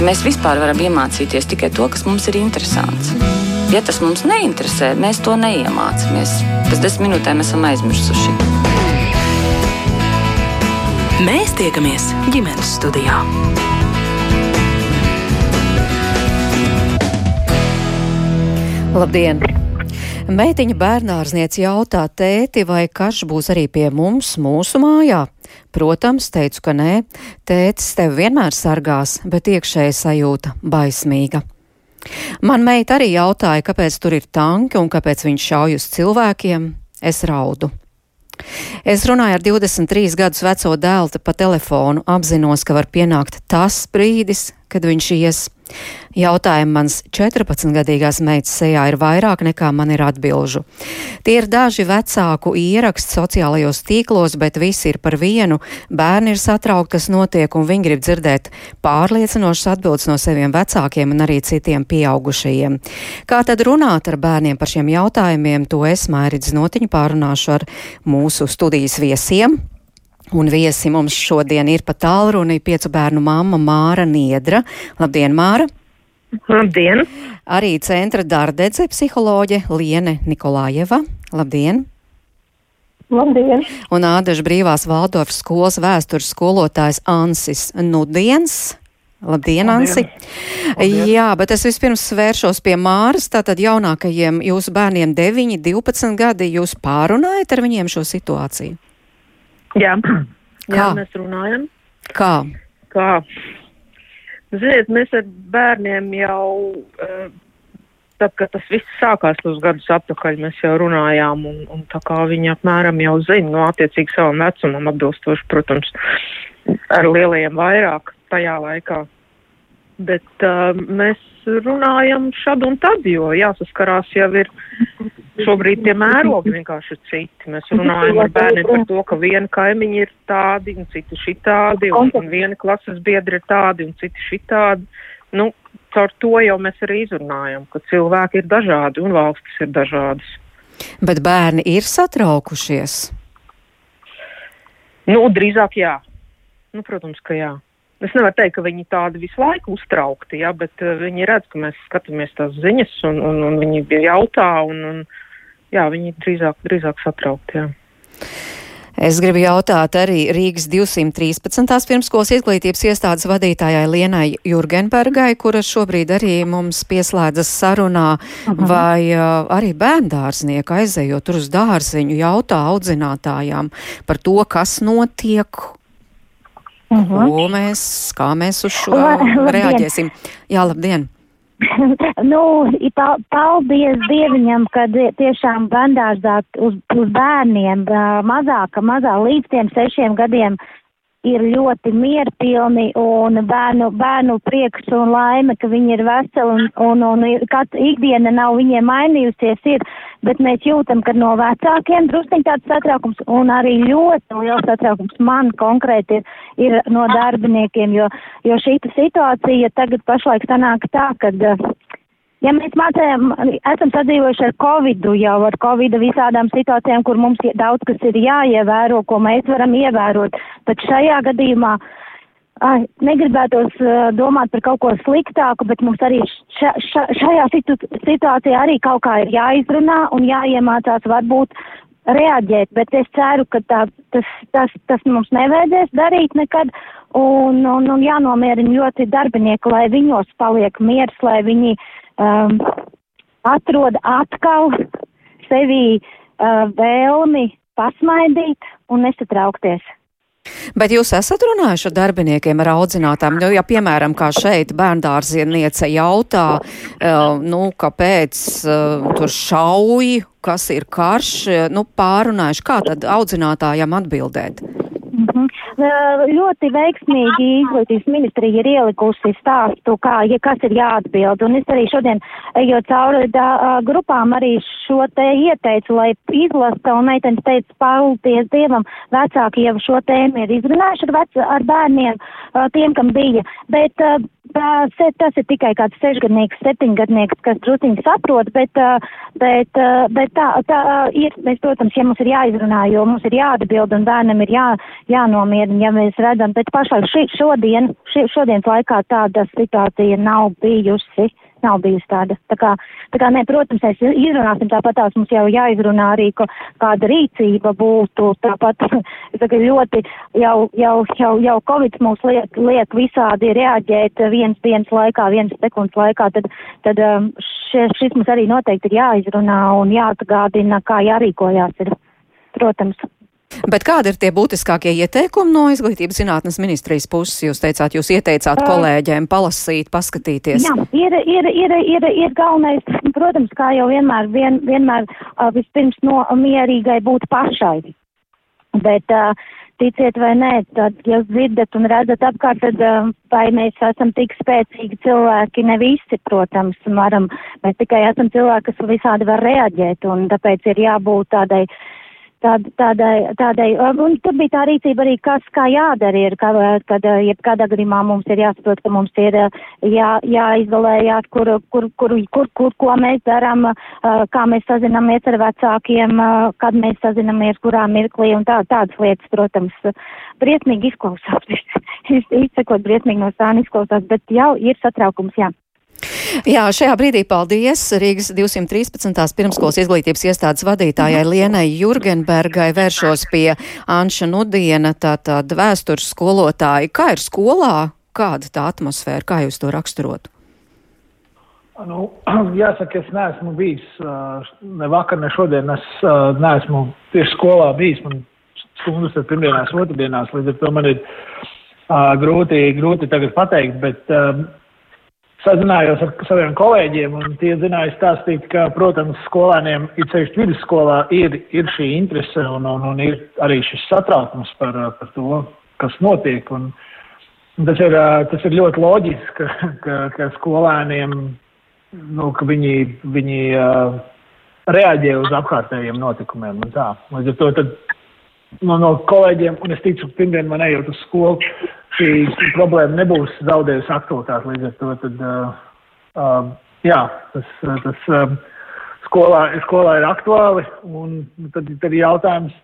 Mēs vispār varam iemācīties tikai to, kas mums ir interesants. Ja tas mums neinteresē, mēs to neiemācāmies. Pēc desmit minūtēm esam aizmirsuši. Mēs tiekamies ģimenes studijā. Labdien! Meitiņa bērnārzniece jautā tēti, vai karš būs arī pie mums, mūsu mājā. Protams, teicu, ka nē, tētis tevi vienmēr sargās, bet iekšēji sajūta baismīga. Man meita arī jautāja, kāpēc tur ir tanki un kāpēc viņš šauj uz cilvēkiem. Es raudu. Es runāju ar 23 gadus veco dēlu pa telefonu, apzinos, ka var pienākt tas brīdis, kad viņš ies. Jautājumi mans 14-gadīgās meitas sejā ir vairāk nekā man ir atbilžu. Tie ir daži vecāku ieraksti sociālajos tīklos, bet visi ir par vienu. Bērni ir satraukti, kas notiek, un viņi grib dzirdēt pārliecinošas atbildes no saviem vecākiem un arī citiem pieaugušajiem. Kā tad runāt ar bērniem par šiem jautājumiem, to es mērķis notiņu pārunāšu ar mūsu studijas viesiem. Un viesi mums šodien ir pa tālruni piecu bērnu mamma Māra Niedra. Labdien, Māra! Labdien! Arī centra dārdedze psiholoģe Liene Nikolājeva. Labdien! Labdien! Un Ādaža brīvās Valdorfas skolas vēstures skolotājs Ansis Nudiens. Labdien, Ansi! Labdien. Jā, bet es vispirms vēršos pie Māras. Tātad jaunākajiem jūsu bērniem 9, 12 gadi. Jūs pārunājat ar viņiem šo situāciju? Jā, Kā? jā mēs runājam. Kā? Kā? Ziniet, mēs ar bērniem jau, uh, tad, kad tas viss sākās tos gadus atpakaļ, mēs jau runājām, un, un tā kā viņi apmēram jau zina, no attiecīgi savam vecumam atbilstoši, protams, ar lielajiem vairāk tajā laikā. Bet uh, mēs runājam šad un tad, jo jāsaskarās jau ir šobrīd tie mērogi vienkārši ir citi. Mēs runājam ar bērniem par to, ka viena kaimiņa ir tādi, un citi šitādi, un, un viena klases biedri ir tādi, un citi šitādi. Nu, caur to jau mēs arī izrunājam, ka cilvēki ir dažādi un valstis ir dažādas. Bet bērni ir satraukušies. Nu, drīzāk jā. Nu, protams, ka jā. Es nevaru teikt, ka viņi tādi visu laiku uztraukti, jā, bet uh, viņi redz, ka mēs skatāmies tās ziņas, un, un, un viņi jautā, un, un jā, viņi drīzāk, drīzāk satraukti, jā. Es gribu jautāt arī Rīgas 213. pirmskolas izglītības iestādes vadītājai Lienai Jurgenbergai, kura šobrīd arī mums pieslēdzas sarunā, -huh. vai uh, arī bērndārznieka aizējot tur uz dārziņu jautā audzinātājām par to, kas notiek, uh -huh. ko mēs, kā mēs uz šo reaģēsim. Jā, labdien! nu, paldies Dieviņam, ka tiešām bērndārzā uz, uz bērniem mazāka, mazā līdz tiem sešiem gadiem ir ļoti mierpilni un bērnu, bērnu prieks un laime, ka viņi ir veseli un, un, un, kāds ikdiena nav viņiem mainījusies ir, bet mēs jūtam, ka no vecākiem drusciņ tāds satraukums un arī ļoti liels satraukums man konkrēti ir, ir no darbiniekiem, jo, jo šī situācija tagad pašlaik sanāk tā, ka Ja mēs mācējam, esam sadzīvojuši ar Covid, jau ar Covid visādām situācijām, kur mums daudz kas ir jāievēro, ko mēs varam ievērot, bet šajā gadījumā ai, negribētos uh, domāt par kaut ko sliktāku, bet mums arī ša, ša, šajā situ, situācijā arī kaut kā ir jāizrunā un jāiemācās varbūt reaģēt, bet es ceru, ka tā, tas, tas, tas mums nevajadzēs darīt nekad. Un, un, un jānomierina ļoti darbinieki, lai viņos paliek miers, lai viņi uh, um, atrod atkal sevī uh, vēlmi pasmaidīt un nesatraukties. Bet jūs esat runājuši ar darbiniekiem, ar audzinātām, nu, ja, piemēram, kā šeit bērndārzieniece jautā, uh, nu, kāpēc uh, tur šauj, kas ir karš, nu, pārunājuši, kā tad audzinātājiem atbildēt? -hmm. Ļoti veiksmīgi izglītības ministrija ir ielikusi stāstu, kā, ja kas ir jāatbild. Un es arī šodien, ejot cauri da, grupām, arī šo te ieteicu, lai izlasta un meitenes teica, paldies Dievam, vecāki jau šo tēmu ir izrunājuši ar, vec, ar bērniem, tiem, kam bija. Bet Tas, tas ir tikai kāds sešgadnieks, septiņgadnieks, kas drusciņi saprot, bet, bet, bet tā, tā ir, mēs, protams, ja mums ir jāizrunā, jo mums ir jāatbild un bērnam ir jā, jānomierina, ja mēs redzam, bet pašlaik šodien, šodienas laikā tāda situācija nav bijusi nav bijusi tāda. Tā kā, tā kā ne, protams, mēs izrunāsim tāpat tās mums jau jāizrunā arī, ka kāda rīcība būtu tāpat, tā ļoti jau, jau, jau, jau Covid mūs liek, liek visādi reaģēt viens dienas laikā, viens sekundes laikā, tad, tad um, šis, šis mums arī noteikti ir jāizrunā un jāatgādina, kā jārīkojās ir. Protams. Bet kādi ir tie būtiskākie ieteikumi no izglītības zinātnes ministrijas puses? Jūs teicāt, jūs ieteicāt kolēģiem palasīt, paskatīties. Jā, ir, ir, ir, ir, ir galvenais, protams, kā jau vienmēr, vien, vienmēr uh, vispirms no mierīgai būt pašai. Bet, uh, ticiet vai nē, tad, ja dzirdat un redzat apkārt, tad uh, vai mēs esam tik spēcīgi cilvēki, ne visi, protams, varam, mēs tikai esam cilvēki, kas visādi var reaģēt, un tāpēc ir jābūt tādai tād, tādai, tādai, un tur bija tā rīcība arī, kas kā jādara ir, ka, kad jebkādā gadījumā mums ir jāsaprot, ka mums ir jā, jāizolējās, kur, kur, kur, kur, kur, ko mēs darām, kā mēs sazinamies ar vecākiem, kad mēs sazinamies, kurā mirklī un tā, tādas lietas, protams, briesmīgi izklausās. Izsakot, briesmīgi no stāna izklausās, bet jau ir satraukums, jā. Jā, šajā brīdī paldies Rīgas 213. pirmskolas izglītības iestādes vadītājai Lienai Jurgenbergai vēršos pie Anša Nudiena, tātad vēstures skolotāja. Kā ir skolā? Kāda tā atmosfēra? Kā jūs to raksturotu? Nu, jāsaka, es neesmu bijis ne vakar, ne šodien. Es neesmu tieši skolā bijis. Man stundas ir pirmdienās, otrdienās, līdz ar to man ir uh, grūti, grūti tagad pateikt, bet uh, sazinājos ar saviem kolēģiem, un tie zināja stāstīt, ka, protams, skolēniem, it sevišķi vidusskolā, ir, ir šī interese un, un, un ir arī šis satraukums par, par to, kas notiek. Un, un tas, ir, tas ir ļoti loģiski, ka, ka, ka skolēniem, nu, ka viņi, viņi uh, reaģē uz apkārtējiem notikumiem un tā. Līdz ar to tad no, no kolēģiem, un es ticu, pirmdien man ejot uz skolu, šī problēma nebūs zaudējusi aktualitāti. Līdz ar to tad, uh, uh, jā, tas, tas um, skolā, skolā ir aktuāli, un tad, tad ir jautājums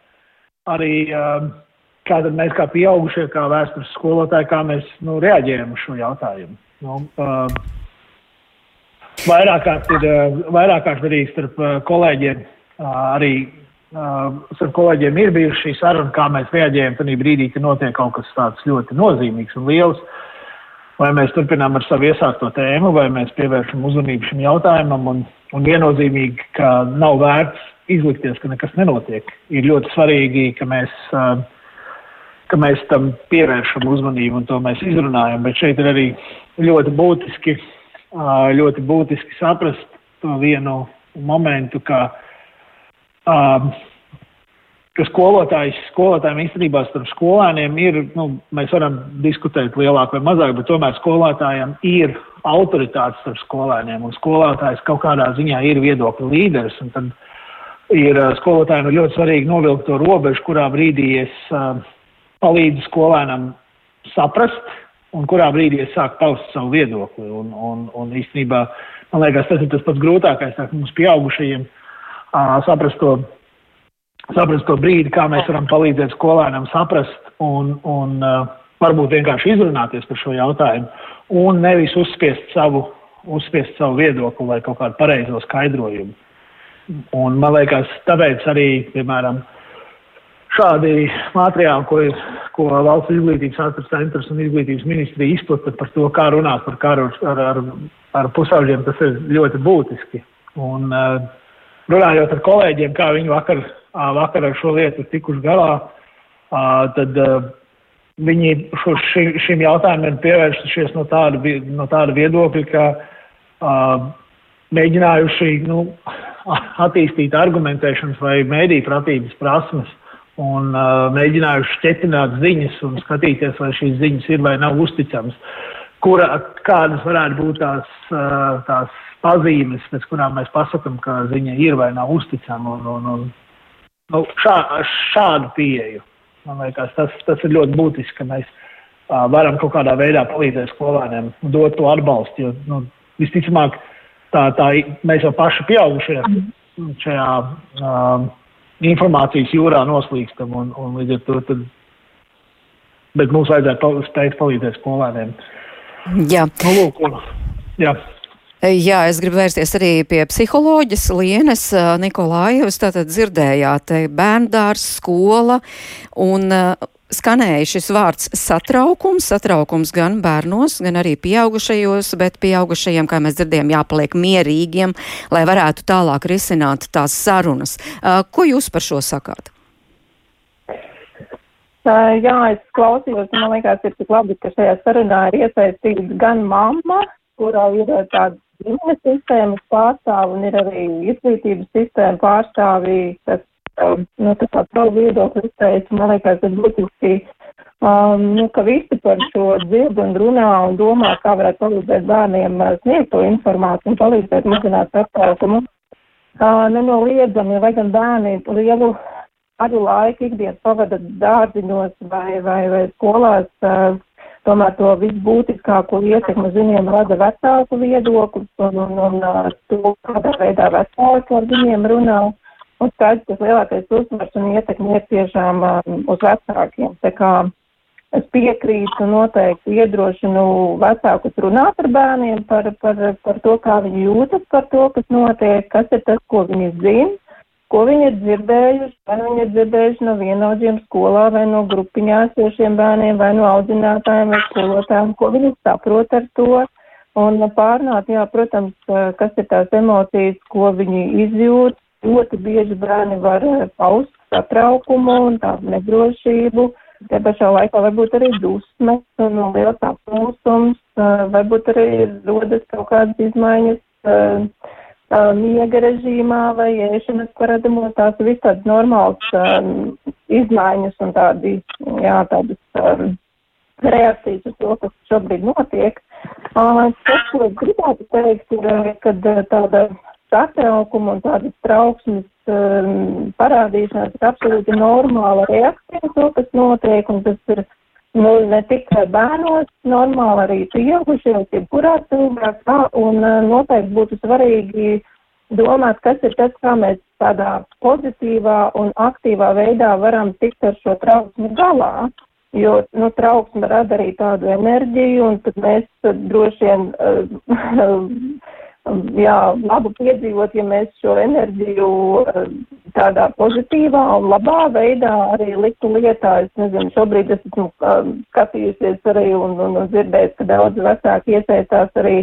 arī, um, kā tad mēs kā pieaugušie, kā vēstures skolotāji, kā mēs nu, reaģējam uz šo jautājumu. Nu, uh, Vairāk kārt ir, vairāk kārt arī starp kolēģiem arī ar kolēģiem ir bijuši šī saruna, kā mēs reaģējam tajā brīdī, kad notiek kaut kas tāds ļoti nozīmīgs un liels. Vai mēs turpinām ar savu iesākto tēmu, vai mēs pievēršam uzmanību šim jautājumam un, un viennozīmīgi, ka nav vērts izlikties, ka nekas nenotiek. Ir ļoti svarīgi, ka mēs, ka mēs tam pievēršam uzmanību un to mēs izrunājam, bet šeit ir arī ļoti būtiski, ļoti būtiski saprast to vienu momentu, ka Um, ka skolotājs, skolotājiem īstenībā starp skolēniem ir, nu, mēs varam diskutēt lielāk vai mazāk, bet tomēr skolotājiem ir autoritāte starp skolēniem, un skolotājs kaut kādā ziņā ir viedokļu līderis, tad ir uh, skolotājiem ir ļoti svarīgi novilkt to robežu, kurā brīdī es uh, palīdzu skolēnam saprast, un kurā brīdī es sāku paust savu viedokli, un, un, un īstenībā, man liekas, tas ir tas pats grūtākais, tā, mums pieaugušajiem saprast to, saprast to brīdi, kā mēs varam palīdzēt skolēnam saprast un, un varbūt vienkārši izrunāties par šo jautājumu un nevis uzspiest savu, uzspiest savu viedokli vai kaut kādu pareizo skaidrojumu. Un man liekas, tāpēc arī, piemēram, šādi materiāli, ko, ko Valsts izglītības atrast centrs un izglītības ministrija izplata par to, kā runāt par karu ar, ar, ar pusauģiem, tas ir ļoti būtiski. Un, uh, runājot ar kolēģiem, kā viņi vakar, vakar ar šo lietu tikuši galā, tad viņi šo, ši, šim jautājumiem pievērsušies no tāda, no tāda viedokļa, ka mēģinājuši nu, attīstīt argumentēšanas vai mēdī pratības prasmes un uh, mēģinājuši šķetināt ziņas un skatīties, vai šīs ziņas ir vai nav uzticamas, kura, kādas varētu būt tās, uh, tās pazīmes, pēc kurām mēs pasakam, ka ziņa ir vai nav uzticama. Un, un, un, nu, šā, šādu pieeju. Man liekas, tas, tas ir ļoti būtiski, ka mēs varam kaut kādā veidā palīdzēt skolēniem, dot to atbalstu. Jo, nu, visticamāk, tā, tā mēs jau paši pieaugušie šajā um, informācijas jūrā noslīkstam, un, un līdz ar to tad, bet mums vajadzētu spēt palīdzēt skolēniem. Jā. Nu, lūk, un, jā. Jā, es gribu vērsties arī pie psiholoģijas Lienes Nikolājevas. Tātad dzirdējāt bērndārs, skola un skanēja šis vārds satraukums, satraukums gan bērnos, gan arī pieaugušajos, bet pieaugušajiem, kā mēs dzirdējām, jāpaliek mierīgiem, lai varētu tālāk risināt tās sarunas. Ko jūs par šo sakāt? Jā, es klausījos, man liekas, ir tik labi, ka šajā sarunā ir iesaistīts gan mamma, kurā ir tāda ģimenes sistēmas pārstāvi un ir arī izglītības sistēma pārstāvī, kas, um, nu, tā kā savu viedokli izteica, man liekas, ir būtiski, um, nu, ka visi par šo dzird un runā un domā, kā varētu palīdzēt bērniem uh, sniegt to informāciju un palīdzēt mazināt satraukumu. Uh, nenoliedzami, lai gan bērni lielu kādu laiku ikdienas pavada dārziņos vai, vai, vai skolās, uh, tomēr to visbūtiskāko ietekmi uz viņiem rada vecāku viedoklis un, un, un, un to, kādā veidā vecāki ar viņiem runā. Un skaidrs, ka lielākais uzsvars un ietekmi ir tiešām um, uz vecākiem. Tā kā es piekrītu noteikti iedrošinu vecākus runāt ar bērniem par, par, par to, kā viņi jūtas par to, kas notiek, kas ir tas, ko viņi zina ko viņi ir dzirdējuši, vai viņi ir dzirdējuši no vienaudžiem skolā, vai no grupiņā esošiem bērniem, vai no audzinātājiem vai skolotājiem, ko viņi saprot ar to. Un pārnāt, jā, protams, kas ir tās emocijas, ko viņi izjūt. Ļoti bieži bērni var paust satraukumu un tādu nedrošību. Te pašā laikā varbūt arī dusmes un liels apmūsums, varbūt arī rodas kaut kādas izmaiņas miega režīmā vai ēšanas paradumos, tās ir visādas normālas um, izmaiņas un tādi, jā, tādas um, reakcijas uz to, kas šobrīd notiek. Uh, tas, ko es gribētu teikt, ir, kad tāda satraukuma un tādas trauksmes um, parādīšanās ir absolūti normāla reakcija uz to, kas notiek, un tas ir nu, ne tikai bērnos, normāli arī pieaugušajos, jebkurā cilvēkā, un uh, noteikti būtu svarīgi domāt, kas ir tas, kā mēs tādā pozitīvā un aktīvā veidā varam tikt ar šo trauksmi galā. Jo, nu, trauksme rada arī tādu enerģiju, un tad mēs droši vien uh, jā, labu piedzīvot, ja mēs šo enerģiju eh, tādā pozitīvā un labā veidā arī liktu lietā. Es nezinu, šobrīd es esmu um, skatījusies arī un, un, un dzirdējis, ka daudz vecāki iesaistās arī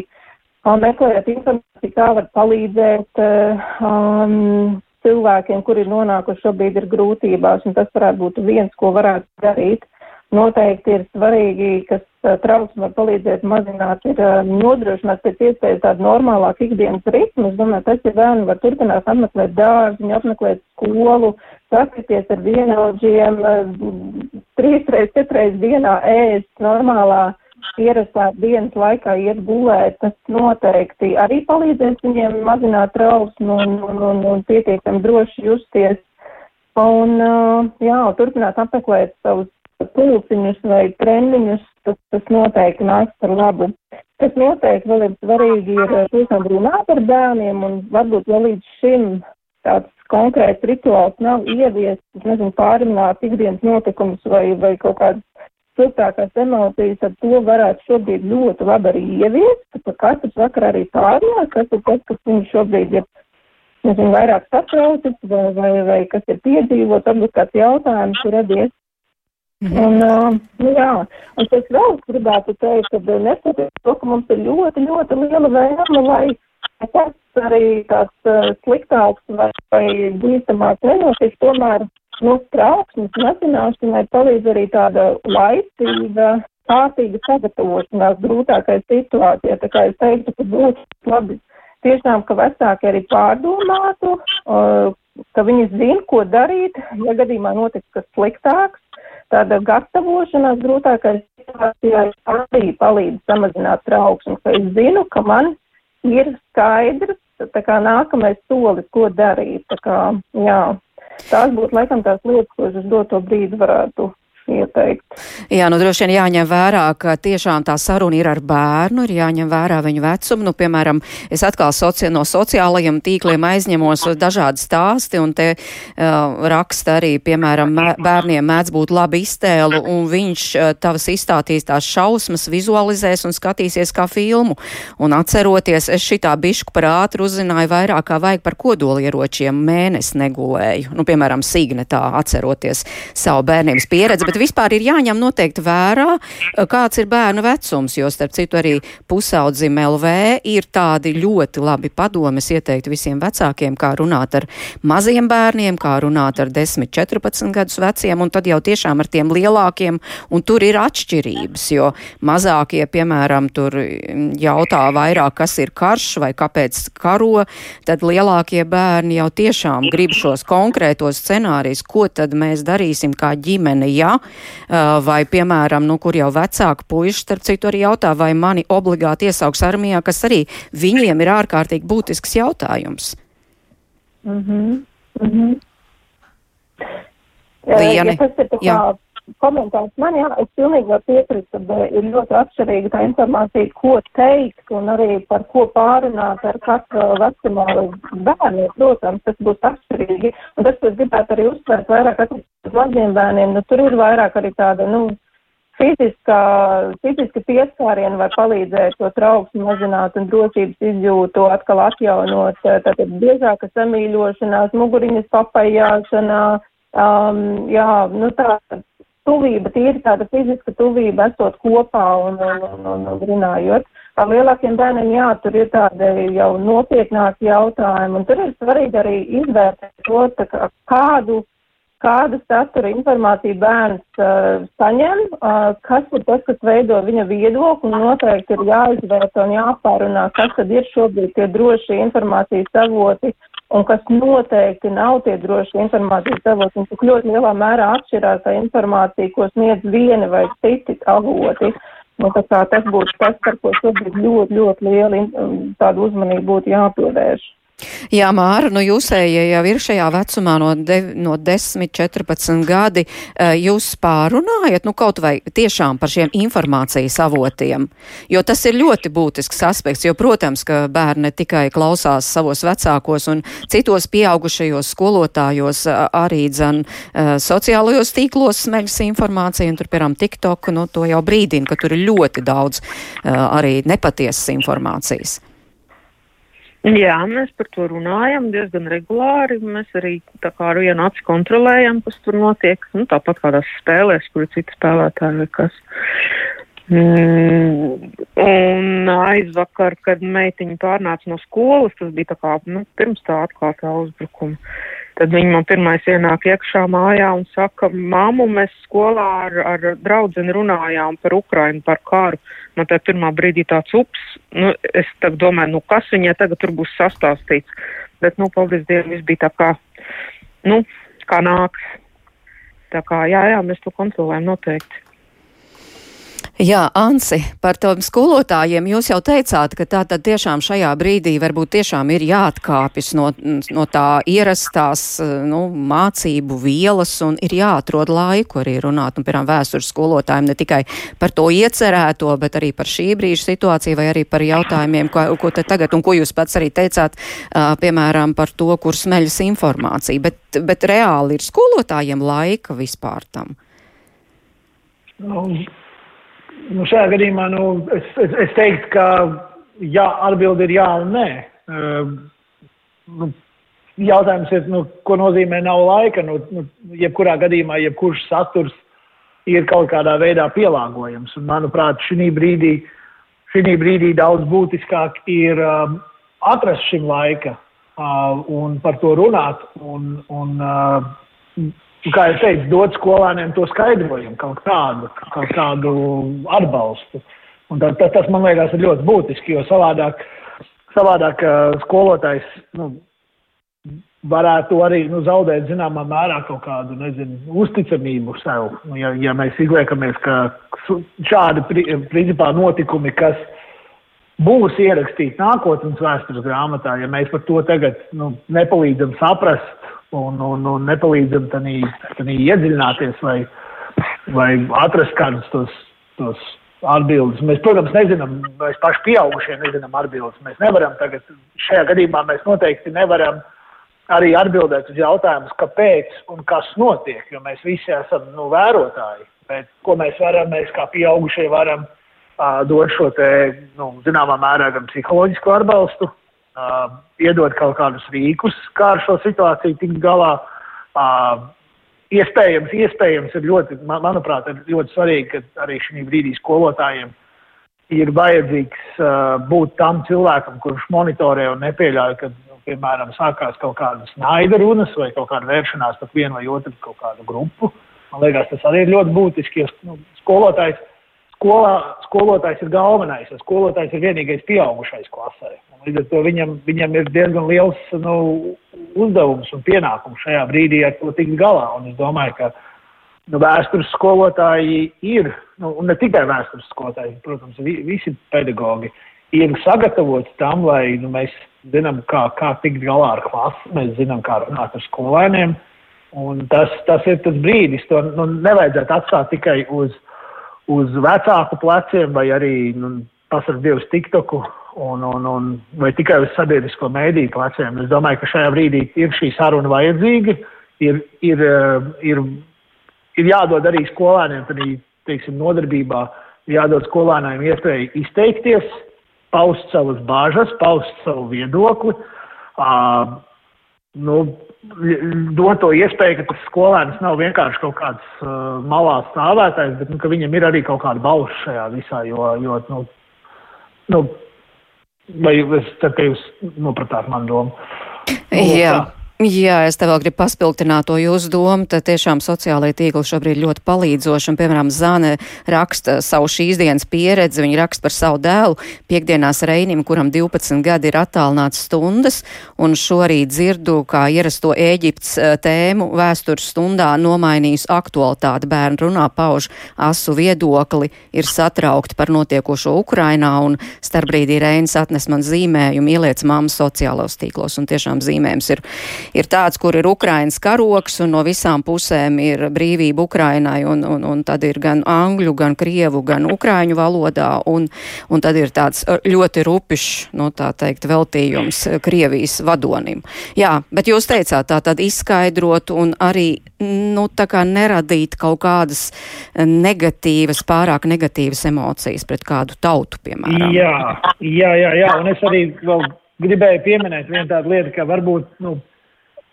um, meklējot informāciju, kā var palīdzēt um, cilvēkiem, kuri nonākuši šobrīd ir grūtībās, un tas varētu būt viens, ko varētu darīt. Noteikti ir svarīgi, kas trauksme var palīdzēt mazināt, ir nodrošināt pēc iespējas tādu normālāku ikdienas ritmu. Es domāju, tas, ja bērni var turpināt apmeklēt dārziņu, apmeklēt skolu, saskaties ar vienaudžiem, trīsreiz, četreiz dienā ēst normālā ierastā dienas laikā iet gulēt, tas noteikti arī palīdzēs viņiem mazināt trauksmu un, un, un, un pietiekami droši justies. Un, jā, turpināt apmeklēt savus pulciņus vai treniņus, tas, tas noteikti nāks par labu. Kas noteikti vēl ir svarīgi, ir tiešām runāt ar bērniem un varbūt vēl līdz šim tāds konkrēts rituāls nav ieviests, es nezinu, pārunāt ikdienas notikumus vai, vai kaut kādas siltākās emocijas, ar to varētu šobrīd ļoti labi arī ieviest, ka katrs vakar arī pārunāt, kas ir tas, kas viņš šobrīd ir, nezinu, vairāk satraucis vai, vai, vai kas ir piedzīvot, varbūt kāds jautājums ir radies. Mhm. Un, uh, nu, jā, un es vēl gribētu teikt, ka neskatoties to, ka mums ir ļoti, ļoti liela vēlme, lai tas arī tāds uh, sliktāks vai, vai bīstamāks nenotiek, tomēr no trauksmes mazināšanai palīdz arī tāda laicīga, kārtīga sagatavošanās grūtākai situācijai. Tā kā es teiktu, ka būtu labi tiešām, ka vecāki arī pārdomātu, uh, ka viņi zina, ko darīt, ja gadījumā notiks kas sliktāks tāda gatavošanās grūtākai situācijai arī palīdz samazināt trauksmi, ka es zinu, ka man ir skaidrs, tā kā nākamais solis, ko darīt. Tā kā, jā, tās būtu laikam tās lietas, ko es uz doto brīdi varētu ieteikt. Jā, nu droši vien jāņem vērā, ka tiešām tā saruna ir ar bērnu, ir jāņem vērā viņu vecumu. Nu, piemēram, es atkal soci no sociālajiem tīkliem aizņemos dažādi stāsti, un te uh, raksta arī, piemēram, bērniem mēdz būt laba iztēlu, un viņš uh, tavas izstātīs tās šausmas, vizualizēs un skatīsies kā filmu. Un atceroties, es šitā bišku par ātru uzzināju vairāk kā vajag par kodolieročiem mēnesi negulēju. Nu, piemēram, Signetā atceroties savu bērnības pieredzi, bet vispār ir jāņem noteikti vērā, uh, kāds ir bērnu vecums, jo starp citu arī pusaudzim LV ir tādi ļoti labi padomes ieteikt visiem vecākiem, kā runāt ar maziem bērniem, kā runāt ar 10, 14 gadus veciem, un tad jau tiešām ar tiem lielākiem, un tur ir atšķirības, jo mazākie, piemēram, tur jautā vairāk, kas ir karš vai kāpēc karo, tad lielākie bērni jau tiešām grib šos konkrētos scenārijus, ko tad mēs darīsim kā ģimene, ja, vai, piemēram, nu, kur jau vecāki puiši, starp citu, arī jautā, vai mani obligāti iesauks armijā, kas arī viņiem ir ārkārtīgi būtisks jautājums. Mm -hmm. Mm -hmm. Vieni. Ja tas ir tā kā komentārs man, jā, es pilnīgi varu piekrist, ka ir ļoti atšķirīga tā informācija, ko teikt un arī par ko pārunāt ar katru vecumā bērnu. Protams, tas būs atšķirīgi. Un tas, ko es gribētu arī uzsvērt vairāk attiecībā uz maziem bērniem, nu tur ir vairāk arī tāda, nu, fiziskā, fiziska pieskāriena var palīdzēt to trauksmu mazināt un drošības izjūtu atkal atjaunot. Tātad biežāka samīļošanās, muguriņas papajāšanā, um, jā, nu tā tuvība, tīri tāda fiziska tuvība, esot kopā un, un, un, un, un runājot. Ar lielākiem bērniem, jā, tur ir tādi jau nopietnāki jautājumi, un tur ir svarīgi arī izvērtēt to, kā, kādu kādu satura informāciju bērns uh, saņem, uh, kas ir tas, kas veido viņa viedokli, un noteikti ir jāizvērta un jāpārunā, kas tad ir šobrīd tie droši informācijas avoti, un kas noteikti nav tie droši informācijas avoti, un cik ļoti lielā mērā atšķirās tā informācija, ko sniedz vieni vai citi avoti. Nu, tā kā tas būtu tas, par ko šobrīd ļoti, ļoti liela tāda uzmanība būtu jāpievērš. Jā, Māra, nu jūsējie jau ir šajā vecumā no, de, no 10, 14 gadi. Eh, jūs pārunājat, nu kaut vai tiešām par šiem informācijas avotiem, jo tas ir ļoti būtisks aspekts, jo, protams, ka bērni tikai klausās savos vecākos un citos pieaugušajos skolotājos, arī dzen sociālajos tīklos smeļas informācija, un tur, piemēram, TikTok, nu to jau brīdina, ka tur ir ļoti daudz arī nepatiesas informācijas. Jā, mēs par to runājam diezgan regulāri. Mēs arī tā kā ar vienu aci kontrolējam, kas tur notiek. Nu, tāpat kādās spēlēs, kur ir citi spēlētāji vai kas. Mm, un aizvakar, kad meitiņa pārnāca no skolas, tas bija tā kā nu, pirms tā atklātā uzbrukuma. Tad viņi man pirmais ienāk iekšā mājā un saka, māmu, mēs skolā ar, ar draudzeni runājām par Ukrainu, par karu. Man tā pirmā brīdī tāds ups, nu, es domāju, nu, kas viņai tagad tur būs sastāstīts. Bet, nu, paldies Dievam, viss bija tā kā, nu, kā nāks. Tā kā, jā, jā, mēs to kontrolējam noteikti. Jā, Ansi, par tiem skolotājiem jūs jau teicāt, ka tā tad tiešām šajā brīdī varbūt tiešām ir jāatkāpjas no, no tā ierastās nu, mācību vielas un ir jāatrod laiku arī runāt, nu, piemēram, vēstures skolotājiem ne tikai par to iecerēto, bet arī par šī brīža situāciju vai arī par jautājumiem, ko, ko te tagad un ko jūs pats arī teicāt, uh, piemēram, par to, kur smeļas informācija, bet, bet reāli ir skolotājiem laika vispār tam. Nu, Nu, šajā gadījumā nu, es, es, es teiktu, ka jā, atbildi ir jā un nē. Uh, nu, jautājums ir, nu, ko nozīmē nav laika. Nu, nu, jebkurā gadījumā, jebkurš saturs ir kaut kādā veidā pielāgojams. Un, manuprāt, šī brīdī, šī brīdī daudz būtiskāk ir um, atrast šim laika uh, un par to runāt. Un, un, uh, kā jau teicu, dot skolāniem to skaidrojumu, kaut kādu, kaut kādu atbalstu. Un tā, tā, tas, man liekas, ir ļoti būtiski, jo savādāk, savādāk skolotājs nu, varētu arī nu, zaudēt zināmā mērā kaut kādu nezinu, uzticamību sev. Nu, ja, ja mēs izliekamies, ka šādi principā notikumi, kas būs ierakstīti nākotnes vēstures grāmatā, ja mēs par to tagad nu, nepalīdzam saprast un, un, un nepalīdzam tādā iedziļināties vai, vai atrast kādus tos, tos atbildes. Mēs, protams, nezinām, mēs paši pieaugušie nezinām atbildes. Mēs nevaram tagad, šajā gadījumā mēs noteikti nevaram arī atbildēt uz jautājumus, kāpēc un kas notiek, jo mēs visi esam nu, vērotāji. Bet, ko mēs varam, mēs kā pieaugušie varam uh, dot šo te, nu, zināmā mērā gan psiholoģisku atbalstu, uh, iedot kaut kādus rīkus, kā ar šo situāciju tikt galā. Uh, iespējams, iespējams ir ļoti, man, manuprāt, ir ļoti svarīgi, ka arī šī brīdī skolotājiem ir vajadzīgs uh, būt tam cilvēkam, kurš monitorē un nepieļauj, ka, nu, piemēram, sākās kaut kādas naida runas vai kaut kāda vēršanās pret vienu vai otru kaut kādu grupu. Man liekas, tas arī ir ļoti būtiski, jo nu, skolotājs, skolā, skolotājs ir galvenais, jo skolotājs ir vienīgais pieaugušais klasē. Līdz ar to viņam, viņam ir diezgan liels nu, uzdevums un pienākums šajā brīdī ar to tikt galā. Un es domāju, ka nu, vēstures skolotāji ir, nu, un ne tikai vēstures skolotāji, protams, vi, visi pedagogi ir sagatavoti tam, lai nu, mēs zinām, kā, kā tikt galā ar klasi, mēs zinām, kā runāt ar skolēniem. Un tas, tas ir tas brīdis, to nu, nevajadzētu atstāt tikai uz, uz vecāku pleciem vai arī nu, pasarg Dievs TikToku un, un, un vai tikai uz sabiedrisko mēdīju pleciem. Es domāju, ka šajā brīdī ir šī saruna vajadzīga, ir, ir, eh, ir, ir jādod arī skolēniem, tad, teiksim, nodarbībā, jādod skolēniem iespēju izteikties, paust savas bāžas, paust savu viedokli, uh, nu, dot to iespēju, ka tas skolēns nav vienkārši kaut kāds uh, malā stāvētājs, bet nu, ka viņam ir arī kaut kāda balss šajā visā, jo, jo nu, nu, Vai es tā kā jūs nopratāt man domu? Jā. Nu, Jā, es te vēl gribu paspilgtināt to jūsu domu. Tad tiešām sociālajie tīkli šobrīd ļoti palīdzoši. Un, piemēram, Zane raksta savu šīs dienas pieredzi. Viņa raksta par savu dēlu. Piektdienās Reinim, kuram 12 gadi ir attālināts stundas, un šorīt dzirdu, kā ierasto Ēģiptes eh, tēmu vēstures stundā nomainījusi aktualitāti. Bērni runā, pauž asu viedokli, ir satraukti par notiekošo Ukrainā, un starpbrīdī Reinis atnes man zīmējumu, ieliec mammas sociālos tīklos, un tiešām zīmējums ir ir tāds, kur ir Ukrainas karoks un no visām pusēm ir brīvība Ukrainai un, un, un tad ir gan angļu, gan krievu, gan ukraiņu valodā un, un tad ir tāds uh, ļoti rupišs, nu tā teikt, veltījums Krievijas vadonim. Jā, bet jūs teicāt tā tad izskaidrot un arī, nu tā kā neradīt kaut kādas negatīvas, pārāk negatīvas emocijas pret kādu tautu, piemēram. Jā, jā, jā, jā, un es arī vēl gribēju pieminēt vienu tādu lietu, ka varbūt, nu,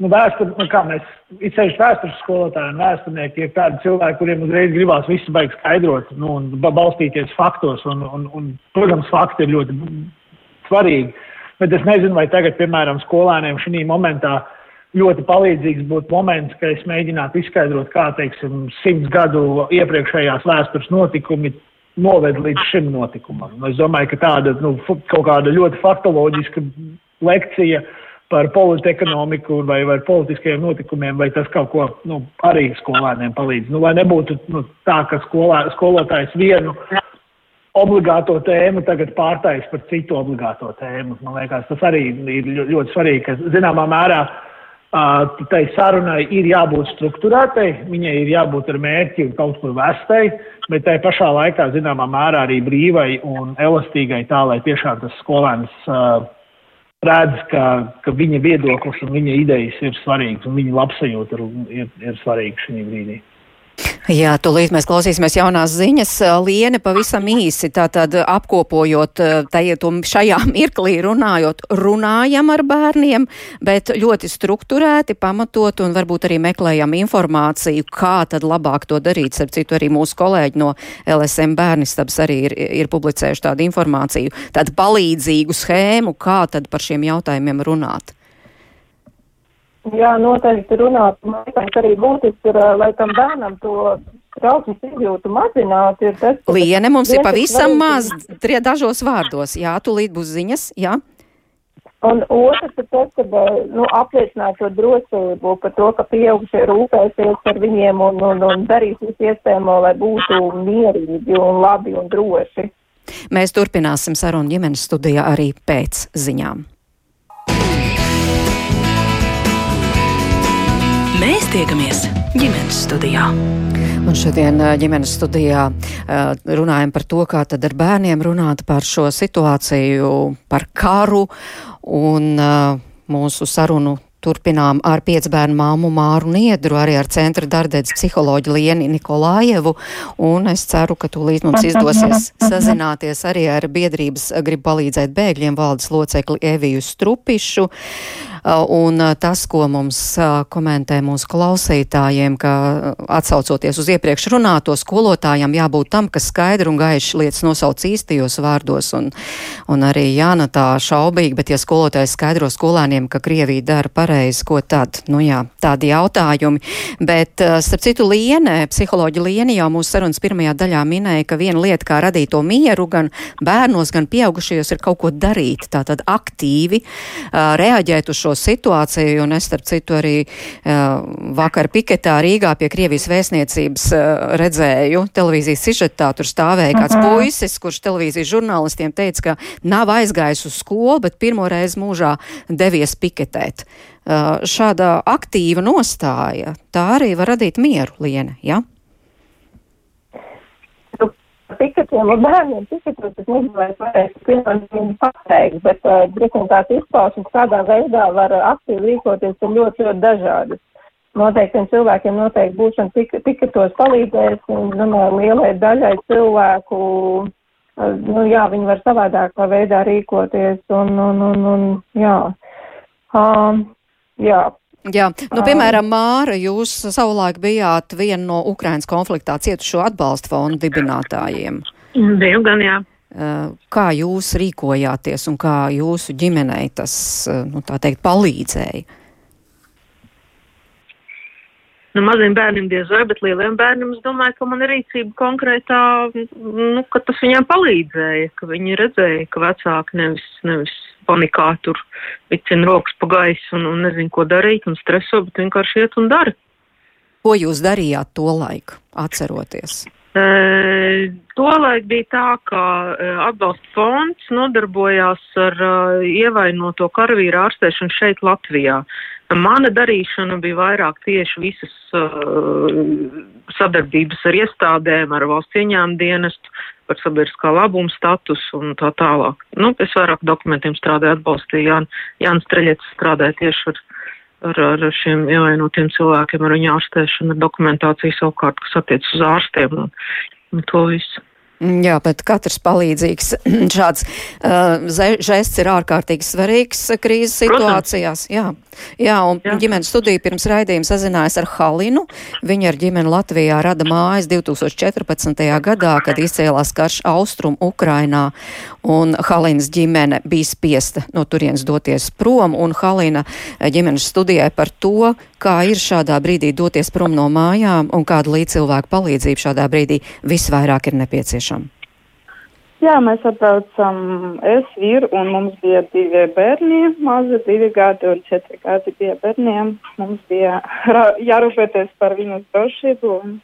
nu, vēstur, nu, kā mēs, it sevišķi vēstures skolotāji un vēsturnieki, ir tādi cilvēki, kuriem uzreiz gribās visu baigi skaidrot, nu, un balstīties faktos, un, un, un, protams, fakti ir ļoti svarīgi, bet es nezinu, vai tagad, piemēram, skolēniem šī momentā ļoti palīdzīgs būtu moments, ka es mēģinātu izskaidrot, kā, teiksim, simts gadu iepriekšējās vēstures notikumi noved līdz šim notikumam. Es domāju, ka tāda, nu, kaut kāda ļoti faktoloģiska lekcija, par politekonomiku vai, vai politiskajiem notikumiem, vai tas kaut ko nu, arī skolēniem palīdz. Nu, lai nebūtu nu, tā, ka skolā, skolotājs vienu obligāto tēmu tagad pārtais par citu obligāto tēmu. Man liekas, tas arī ir ļoti svarīgi, ka zināmā mērā tai sarunai ir jābūt struktūrētai, viņai ir jābūt ar mērķi un kaut kur vestai, bet tai pašā laikā zināmā mērā arī brīvai un elastīgai tā, lai tiešām tas skolēns uh, redz, ka, ka viņa viedoklis un viņa idejas ir svarīgas un viņa labsajūta ir, ir, ir svarīga šī brīdī. Jā, tūlīt mēs klausīsimies jaunās ziņas. Liene pavisam īsi, tātad apkopojot to šajā mirklī runājot, runājam ar bērniem, bet ļoti strukturēti, pamatot un varbūt arī meklējam informāciju, kā tad labāk to darīt. Ar citu arī mūsu kolēģi no LSM bērnistabas arī ir, ir publicējuši tādu informāciju, tādu palīdzīgu schēmu, kā tad par šiem jautājumiem runāt. Jā, noteikti runāt. Man liekas, arī būtiski ir, lai tam bērnam to trauksmes izjūtu mazināt. Ir tas, Liene, mums ir pavisam maz, trie dažos vārdos. Jā, tūlīt būs ziņas, jā. Un otrs ir tas, ka nu, apliecināt to drosību par to, ka pieaugušie rūpēsies par viņiem un, un, un darīs visu iespējamo, lai būtu mierīgi un labi un droši. Mēs turpināsim sarunu ģimenes studijā arī pēc ziņām. Mēs tiekamies ģimenes studijā. Un šodien ģimenes studijā runājam par to, kā tad ar bērniem runāt par šo situāciju, par karu un mūsu sarunu Turpinām ar piecbērnu māmu Māru Niedru, arī ar centra dardēdas psiholoģu Lieni Nikolājevu, un es ceru, ka tūlīt mums izdosies sazināties arī ar biedrības grib palīdzēt bēgļiem valdes locekli Eviju Strupišu. Uh, un uh, tas, ko mums uh, komentē mūsu klausītājiem, ka atsaucoties uz iepriekš runāto skolotājiem, jābūt tam, kas skaidri un gaiši lietas nosauc īstajos vārdos. Un, un arī Jāna tā šaubīgi, bet ja skolotājs skaidro skolēniem, ka Krievija dara pareizi, ko tad? Nu jā, tādi jautājumi. Bet, starp citu, Liene, psiholoģi Liene jau mūsu sarunas pirmajā daļā minēja, ka viena lieta, kā radīt to mieru gan bērnos, gan pieaugušajos, ir kaut ko darīt, tātad aktīvi reaģēt uz šo šo situāciju, un es starp citu arī uh, vakar piketā Rīgā pie Krievijas vēstniecības uh, redzēju televīzijas sižetā, tur stāvēja kāds uh mhm. -huh. puisis, kurš televīzijas žurnālistiem teica, ka nav aizgājis uz skolu, bet pirmo reizi mūžā devies piketēt. Uh, šāda aktīva nostāja, tā arī var radīt mieru, Liene, ja? Piketiem un bērniem piketos, es nezinu, vai es varēšu pilnīgi pateikt, bet uh, tāds izpausmes, kādā veidā var aktīvi rīkoties, ir ļoti, ļoti dažādas. Noteiktiem cilvēkiem noteikti būšana pik piketos palīdzēs, un, nu, lielai daļai cilvēku, uh, nu, jā, viņi var savādākā veidā rīkoties, un, un, un, un jā. Um, jā, Jā, nu, piemēram, Māra, jūs savulaik bijāt viena no Ukrainas konfliktā cietušo atbalsta fondu dibinātājiem. Biju gan, jā. Kā jūs rīkojāties un kā jūsu ģimenei tas, nu, tā teikt, palīdzēja? Nu, maziem bērniem diez vai, bet lieliem bērniem es domāju, ka man rīcība konkrētā, nu, ka tas viņiem palīdzēja, ka viņi redzēja, ka vecāki nevis, nevis panikā tur vicina rokas pa gaisu un, un nezinu, ko darīt un streso, bet vienkārši iet un dara. Ko jūs darījāt to laiku, atceroties? E, Tolaik bija tā, ka e, atbalsta fonds nodarbojās ar e, ievainoto karavīru ārstēšanu šeit Latvijā. Mana darīšana bija vairāk tieši visas uh, sadarbības ar iestādēm, ar valsts ieņēmumu dienestu, par sabiedriskā labuma statusu un tā tālāk. Nu, es vairāk dokumentiem strādāju, atbalstīju Jānis Jān Streļets strādāja tieši ar, ar, ar šiem ievainotiem cilvēkiem, ar viņu ārstēšanu, ar dokumentāciju savukārt, kas attiec uz ārstiem un, un to visu. Mm, jā, bet katrs palīdzīgs šāds uh, žests ir ārkārtīgi svarīgs krīzes situācijās. Jā, jā un jā. ģimenes studija pirms raidījuma sazinājās ar Halinu. Viņa ar ģimeni Latvijā rada mājas 2014. gadā, kad izcēlās karš Austrum Ukrainā, un Halinas ģimene bija spiesta no turienes doties prom, un Halina ģimenes studijai par to, kā ir šādā brīdī doties prom no mājām un kāda līdzcilvēku palīdzība šādā brīdī visvairāk ir nepieciešama. Jā, mēs atbraucam, es, vīru, un mums bija divi bērni, mazi divi gadi un četri gadi bija bērniem. Mums bija jārūpēties par viņu drošību un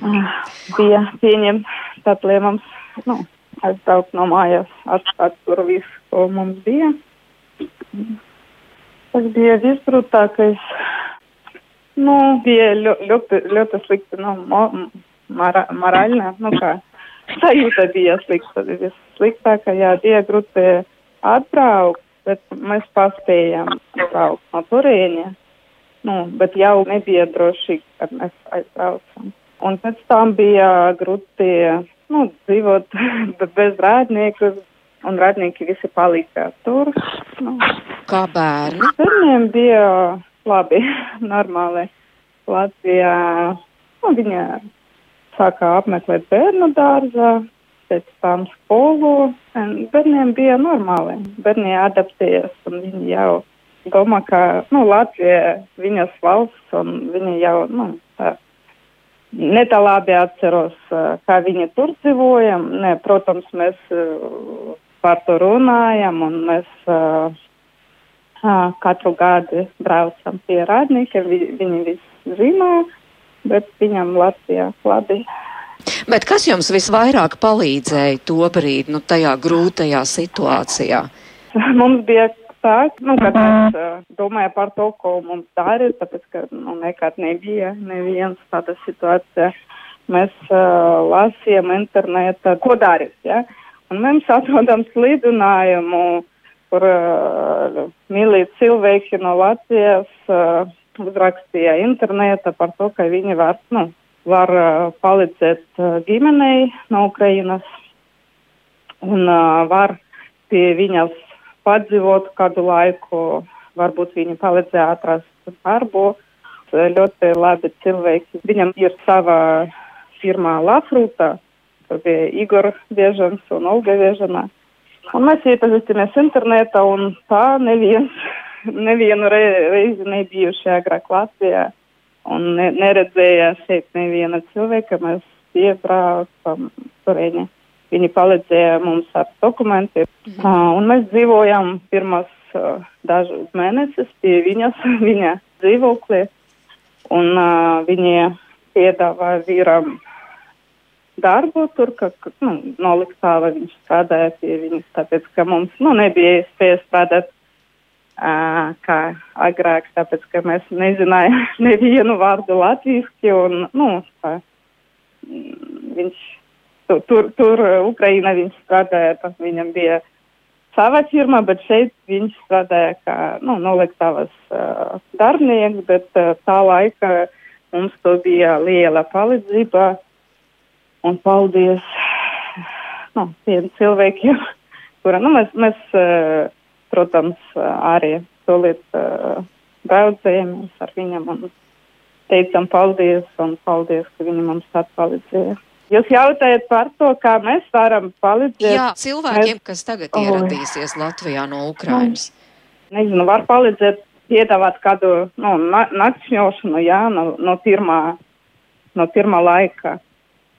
uh, bija pieņemt tad lēmums, nu, aizbraukt no mājas, atstāt tur visu, ko mums bija. Tas bija visgrūtākais. Nu, bija ļoti, ļoti slikti, nu, mora, morāļna, nu kā sajūta bija slikta. Vissliktākajā bija grūti atbraukt, bet mēs paspējām atbraukt no turienes. Nu, bet jau nebija droši, kad mēs aizbraucam. Un pēc tam bija grūti nu, dzīvot bez rādnieku, un rādnieki visi palika tur. Nu. Kā bērni? Bērniem bija labi, normāli. Latvijā nu, viņa sākā apmeklēt bērnu dārzā, pēc tam skolu. Bērniem bija normāli. Bērni adaptējas un viņi jau domā, ka nu, Latvija viņas valsts un viņi jau nu, tā, netā labi atceros, kā viņi tur dzīvoja. Ne, protams, mēs par to runājam un mēs uh, katru gadu braucam pie rādnieka. Vi, viņi visi zina bet viņam Latvijā labi. Bet kas jums visvairāk palīdzēja to brīdi, nu, tajā grūtajā situācijā? Mums bija sāk, nu, kad es uh, domāju par to, ko mums dara, tāpēc, ka, nu, nekad nebija neviens tāda situācija. Mēs uh, lasījām internetā, ko darīt, ja? Un mēs atrodam slidinājumu, kur uh, mīlīgi cilvēki no Latvijas uh, uzrakstīja internetā par to, ka viņi var, nu, var uh, palīdzēt uh, ģimenei no Ukrainas un uh, var pie viņas padzīvot kādu laiku, varbūt viņi palīdzēja atrast darbu. Ļoti labi cilvēki. Viņam ir sava firma Lafruta, tur bija Igor Biežans un Olga Biežana. Un mēs iepazīstamies internetā un tā neviens, nevienu re, reizi nebijuši agrāk Latvijā un ne, neredzēja šeit neviena cilvēka. Mēs iebraucam turēņi. Viņi palīdzēja mums ar dokumentiem. Mhm. Uh, un mēs dzīvojam pirmos uh, dažus mēnešus pie viņas, viņa dzīvoklī. Un uh, viņi piedāvāja vīram darbu tur, ka, nu, noliktava viņš strādāja pie viņas, tāpēc, ka mums, nu, nebija iespēja strādāt kā agrāk, tāpēc, ka mēs nezinājām nevienu vārdu latviski un, nu, tā, viņš tur, tur, tur Ukraina viņš strādāja, tas viņam bija sava firma, bet šeit viņš strādāja kā, nu, noliktavas uh, darbnieks, bet uh, tā laika mums to bija liela palīdzība. Un paldies, nu, tiem cilvēkiem, kura, nu, mēs, mēs uh, protams, arī tolīt uh, braucējamies ar viņam un teicam paldies un paldies, ka viņi mums atpalīdzēja. Jūs jautājat par to, kā mēs varam palīdzēt. Jā, cilvēkiem, mēs... kas tagad oh. ieradīsies Latvijā no Ukrainas. Nu, nezinu, var palīdzēt piedāvāt kādu nu, na nakšņošanu, jā, no, no, pirmā, no pirmā laika.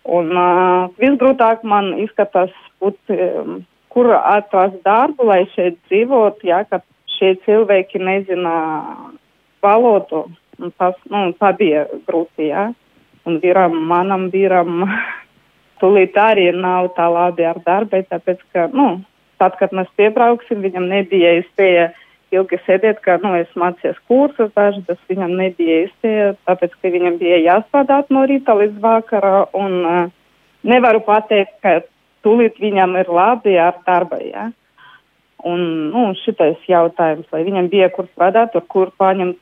Un uh, visgrūtāk man izskatās būt, um, kur atrast darbu, lai šeit dzīvot, jā, ka šie cilvēki nezina valodu. Un tas, nu, tā bija grūti, jā. Un vīram, manam vīram, tūlīt arī nav tā labi ar darbu, tāpēc, ka, nu, tad, kad mēs piebrauksim, viņam nebija iespēja ilgi sēdēt, ka, nu, es mācījos kursus dažus, tas viņam nebija iespēja, tāpēc, ka viņam bija jāstrādāt no rīta līdz vakara, un uh, nevaru pateikt, ka tūlīt viņam ir labi ar darbu, jā. Ja? Un, nu, šitais jautājums, vai viņam bija kur strādāt, kur paņemt,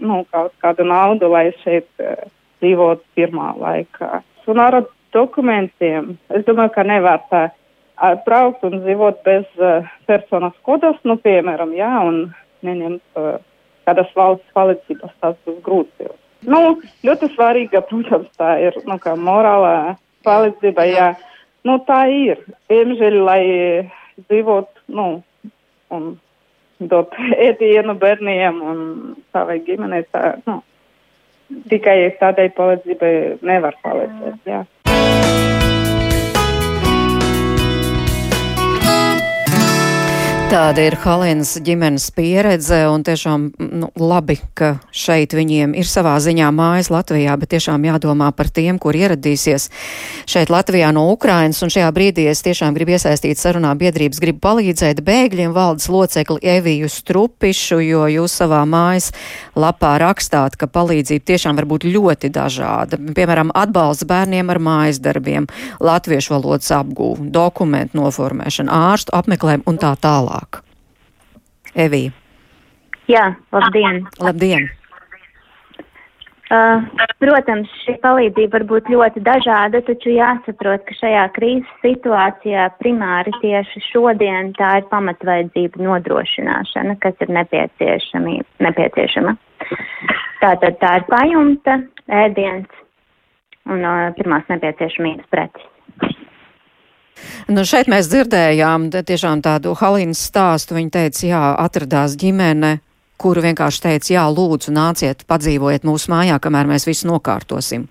nu, kaut kādu naudu, lai šeit uh, dzīvot pirmā laikā. Un ar dokumentiem es domāju, ka nevar tā braukt un dzīvot bez uh, personas kodas, nu, piemēram, jā, un neņemt uh, kādas valsts palīdzības, tas būs grūti. Nu, ļoti svarīga, protams, tā ir, nu, morālā palīdzība, jā. Nu, tā ir. Diemžēl, lai dzīvot, nu, un dot ēdienu bērniem un savai ģimenei. Tā, nu, tikai tādai palīdzībai nevar palīdzēt. Jā. Tāda ir Halēnas ģimenes pieredze, un tiešām nu, labi, ka šeit viņiem ir savā ziņā mājas Latvijā, bet tiešām jādomā par tiem, kur ieradīsies šeit Latvijā no Ukrainas, un šajā brīdī es tiešām gribu iesaistīt sarunā biedrības, gribu palīdzēt bēgļiem valdes locekli Eviju Strupišu, jo jūs savā mājas lapā rakstāt, ka palīdzība tiešām var būt ļoti dažāda. Piemēram, atbalsts bērniem ar mājas darbiem, latviešu valodas apgūvu, dokumentu noformēšanu, ārstu apmeklējumu un tā tālāk tālāk? Evija. Jā, labdien! Labdien! Uh, protams, šī palīdzība var būt ļoti dažāda, taču jāsaprot, ka šajā krīzes situācijā primāri tieši šodien tā ir pamatvajadzība nodrošināšana, kas ir nepieciešama. Tātad tā ir pajumta, ēdiens un uh, pirmās nepieciešamības preces. Nu, šeit mēs dzirdējām tiešām tādu Halīnas stāstu. Viņa teica, jā, atradās ģimene, kuru vienkārši teica, jā, lūdzu, nāciet, padzīvojiet mūsu mājā, kamēr mēs visu nokārtosim.